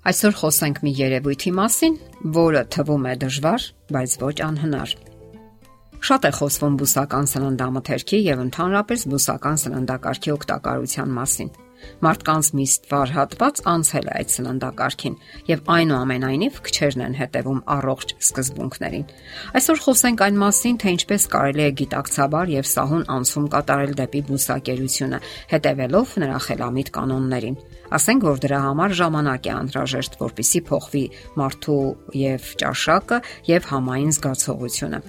Այսօր խոսենք մի երևույթի մասին, որը թվում է դժվար, բայց ոչ անհնար։ Շատ է խոսվում բուսական սննդամթերքի եւ ընդհանրապես բուսական սննդակարգի օգտակարության մասին։ Մարդկանց մի ստվար հատված անցել է այդ սննդակարգին եւ այնուամենայնիվ քչերն են հետևում առողջ սկզբունքներին։ Այսօր խոսենք այն մասին, թե ինչպես կարելի է գիտակցաբար եւ սահուն անցում կատարել դեպի բուսակերությունը, հետևելով նրա խելամիտ կանոններին։ Ասենք որ դրա համար ժամանակ է անհրաժեշտ, որpիսի փոխվի մարդու եւ ճաշակը եւ համային զգացողությունը։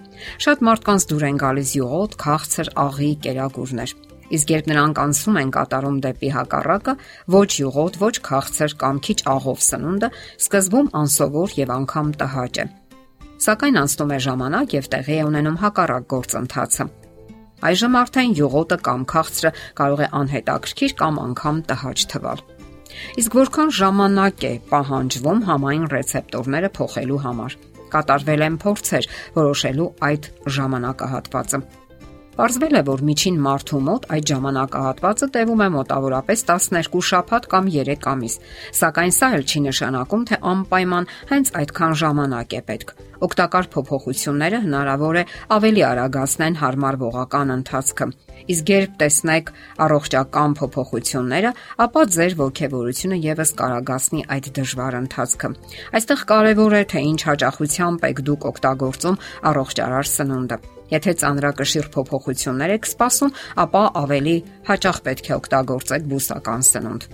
Շատ մարդկանց դուր են գալիս յուղոտ, քաղցր, աղի, կերակուրներ Իսկ երբ նրանք անցում են կատարում դեպի հակառակը, ոչ յուղոտ, ոչ քաղցր կամ քիչ աղով սնունդը, սկզբում անսովոր եւ անգամ տհաճ է։ Սակայն անցնում է ժամանակ եւ տեղի է ունենում հակառակ գործընթացը։ Այժմ արդեն յուղոտը կամ քաղցրը կարող է անհետաքրքիր կամ անգամ տհաճ թվալ։ Իսկ որքան ժամանակ է պահանջվում համային ռեցեպտորները փոխելու համար։ Կատարվել են փորձեր որոշելու այդ ժամանակահատվածը։ Պարզվել է, որ միջին մարդու մոտ այդ ժամանակահատվածը տևում է մոտավորապես 12 շաբաթ կամ 3 ամիս, սակայն սա էլ չի նշանակում, թե անպայման հենց այդքան ժամանակ է պետք։ Օգտակար փոփոխությունները հնարավոր է ավելի արագացնեն հարմարվողական ընթացքը։ Իսկ երբ տեսնեք առողջական փոփոխությունները, ապա ձեր ողջևորությունը եւս կարագացնի այդ դժվար ընթացքը։ Այստեղ կարևոր է թե ինչ հաճախությամբ եք դուք օգտագործում առողջարար սնունդը։ Եթե ծանրակշիռ փոփոխություններ եք սպասում, ապա ավելի հաճախ պետք է օգտագործեք բուսական սնունդ։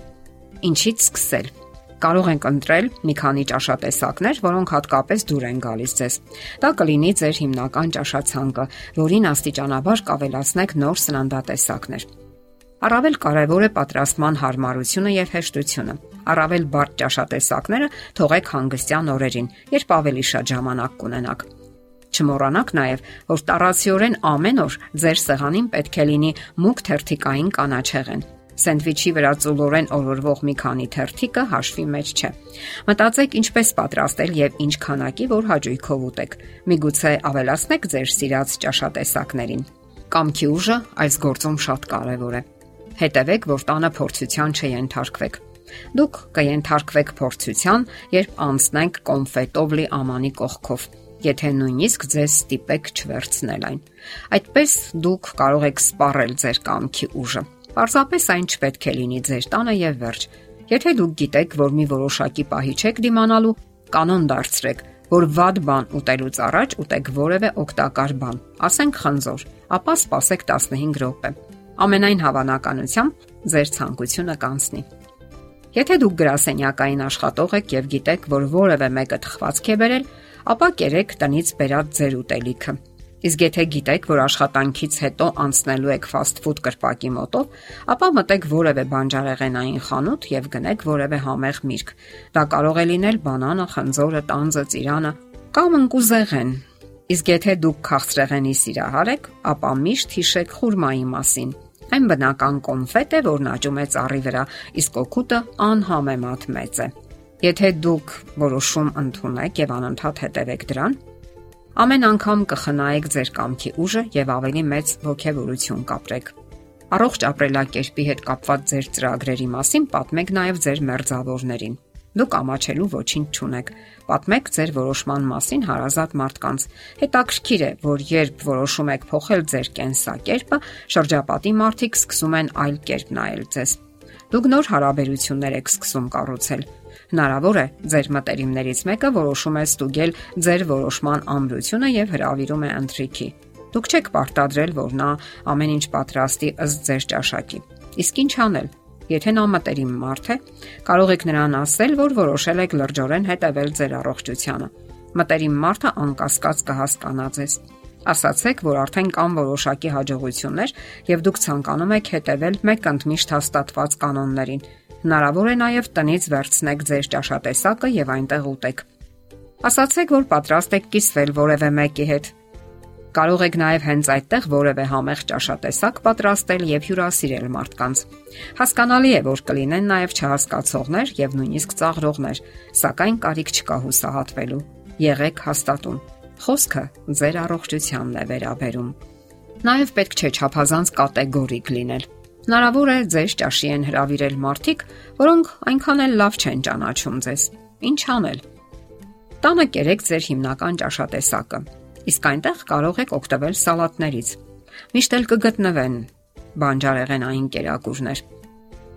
Ինչից սկսել։ Կարող ենք ընտրել մի քանի ճաշատեսակներ, որոնք հատկապես դուր են գալիս ձեզ։ Դա կլինի ձեր հիմնական ճաշացանկը, որին աստիճանաբար կավելացնեք նոր սննդատեսակներ։ Առավել կարևոր է պատրաստման հարմարությունը եւ հեշտությունը։ Առավել բարդ ճաշատեսակները թողեք հանգստյան օրերին, երբ ավելի շատ ժամանակ կունենաք։ Չմոռանաք նաև, որ տարածիորեն ամեն օր ձեր սեղանին պետք է լինի մուկ թերթիկային կանաչեղեն։ Սենդվիչի վրա ծուլորեն օրորվող մի քանի թերթիկը հաշվի մեջ չէ։ Մտածեք ինչպես պատրաստել եւ ինչ քանակի, որ հաճույքով ուտեք։ Միգուցե ավելացնեք ձեր սիրած ճաշատեսակներին։ Կամքի ուժը այս գործում շատ կարեւոր է։ Հետևեք, որ տանը փորձության չենթարկվեք։ Դուք կենթարկվեք փորձության, երբ անցնենք կոնֆետով լի ամանի կողքով եթե նույնիսկ ձեզ ստիպեք չվերցնել այն։ Այդպես դուք կարող եք սպառել ձեր կամքի ուժը։ Պարզապես այն չպետք է լինի ձեր տանը եւ վերջ։ Եթե դուք գիտեք, որ մի որոշակի պահի չեք դիմանալու, կանոն դարձրեք, որ վատ բան ուտելուց առաջ ուտեք որևէ օգտակար բան, ասենք խնձոր, ապա սպասեք 15 րոպե։ Ամենայն հավանականությամբ ձեր ցանկությունը կանցնի։ Եթե դուք գրասենյակային աշխատող եք եւ գիտեք, որ որևէ մեկը թխվածք է բերել, ապա կերեք տնից բերած ձեր ուտելիքը։ Իսկ եթե գիտեք, որ աշխատանքից հետո անցնելու եք ֆաստ ֆուդ կրպակի մոտով, ապա մտեք որևէ բանջարեղենային խանութ եւ գնեք որևէ համեղ միրգ։ Դա կարող է լինել բանանը, խնձորը, տանձը, ծիրանը կամ ընկուզեղեն։ Իսկ եթե դուք քաղցրեղենի սիրահար եք, ապա միշտ հիշեք խուրմայի մասին։ Այն բնական կոնֆետ է, որն աճում է ծառի վրա, իսկ օգուտը անհամեմատ մեծ է։ Եթե դուք որոշում ընդունեք եւ անընդհատ հետևեք դրան, ամեն անգամ կխնայեք ձեր կամքի ուժը եւ ավելի մեծ ողջավորություն կապրեք։ Առողջ ապրելակերպի հետ կապված ձեր ծրագրերի մասին պատմեք նաև ձեր մերձավորներին։ Դուք ամաչելու ոչինչ չունեք։ Պատմեք ձեր որոշման մասին հարազատ մարդկանց։ Հետաքրքիր է, որ երբ որոշում եք փոխել ձեր կենսակերպը, շրջապատի մարդիկ սկսում են այլ կերպ նայել ձեզ։ Դուք նոր հարաբերություններ եք սկսում կառուցել Հնարավոր է ձեր մտերիմներից մեկը որոշում է ստուգել ձեր որոշման ամրությունը եւ հravirում է ընթրիքի։ Դուք չեք պարտադրել, որ նա ամեն ինչ պատրաստի ըստ ձեր ճաշակի։ Իսկ ինչ անել։ Եթե նա մտերիմ մարդ է, կարող եք նրան ասել, որ որոշել եք լրջորեն հետևել ձեր առողջությանը։ Մտերիմ մարդը անկասկած կհասկանա ձեզ ասացեք, որ արդեն կան որոշակի հաջողություններ եւ դուք ցանկանում եք հետևել մեկ ընդմիշտ հաստատված կանոններին, Հնարավոր է նաև տնից վերցնեք ձեր ճաշատեսակը եւ այնտեղ ուտեք։ Ասացեք, որ պատրաստ եք կիսվել որևէ մեկի հետ։ Կարող եք նաև հենց այդտեղ որևէ համեղ ճաշատեսակ պատրաստել եւ հյուրասիրել մարդկանց։ Հասկանալի է, որ կլինեն նաև չհասկացողներ եւ նույնիսկ ծաղրողներ, սակայն կարիք չկա հուսահատվելու։ Եղեք հաստատուն։ Խոսքը ձեր առողջությանն է վերաբերում։ Նաև պետք չէ չափազանց կատեգորիկ լինել Հնարավոր է ձեզ ճաշի են հravirել մարդիկ, որոնք այնքան էլ լավ չեն ճանաչում ձեզ։ Ինչ անել։ Տանը կերեք ձեր հիմնական ճաշատեսակը։ Իսկ այնտեղ կարող եք օգտվել սալատներից։ Միշտ էլ կգտնվեն բանջարեղենային կերակուրներ։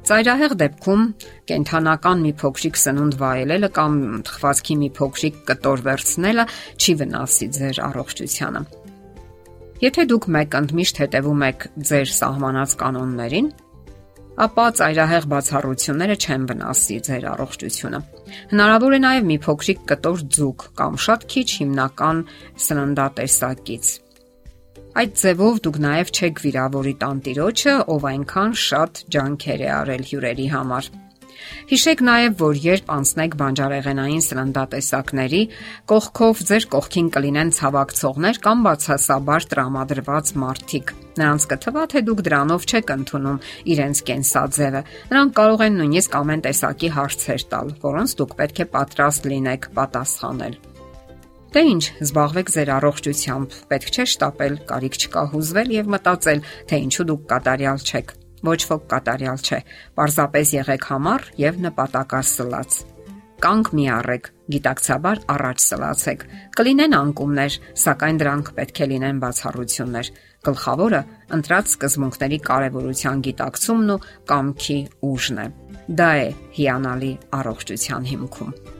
Ծայրահեղ դեպքում կենթանական մի փոքրիկ սնունդ վայելելը կամ թխվածքի մի փոքրիկ կտոր վերցնելը չի վնասի ձեր առողջությանը։ Եթե դուք մեկ ընդմիշտ հետևում եք ձեր սահմանած կանոններին, ապա ծայրահեղ բացառությունները չեն վնասի ձեր առողջությունը։ Հնարավոր է նաև մի փոքրիկ կտոր ձուկ կամ շատ քիչ հիմնական սննդատեսակից Այդ ձևով դուք նաև չեք վիրավորի տանտիրոջը, ով այնքան շատ ջանքեր է արել հյուրերի համար։ Հիշեք նաև, որ երբ անցնեք բանջարեղենային սննդատեսակների, կողքով ձեր կողքին կլինեն ցավակցողներ կամ բացասաբար տրամադրված մարդիկ։ Նրանց կթվա, թե դուք դրանով չեք ընդունում իրենց կենսաձևը։ Նրանք կարող են նույնիսկ ամեն տեսակի հարցեր տալ, որոնց դուք պետք է պատրաստ լինեք պատասխանել։ Դե ինչ, զբաղվեք ձեր առողջությամբ։ Պետք չէ շտապել, կարիք չկա հուզվել եւ մտածել, թե ինչու դուք կատարյալ չեք։ Ոչ ոք կատարյալ չէ։ Պարզապես եղեք համառ եւ նպատակասլաց։ Կանգ մի առեք, գիտակցաբար առաջ սլացեք։ Կլինեն անկումներ, սակայն դրանք պետք է լինեն բացառություններ։ Գլխավորը ընտրած սկզբունքների կարևորության գիտակցումն ու կամքի ուժն է։ Դա է հիանալի առողջության հիմքում։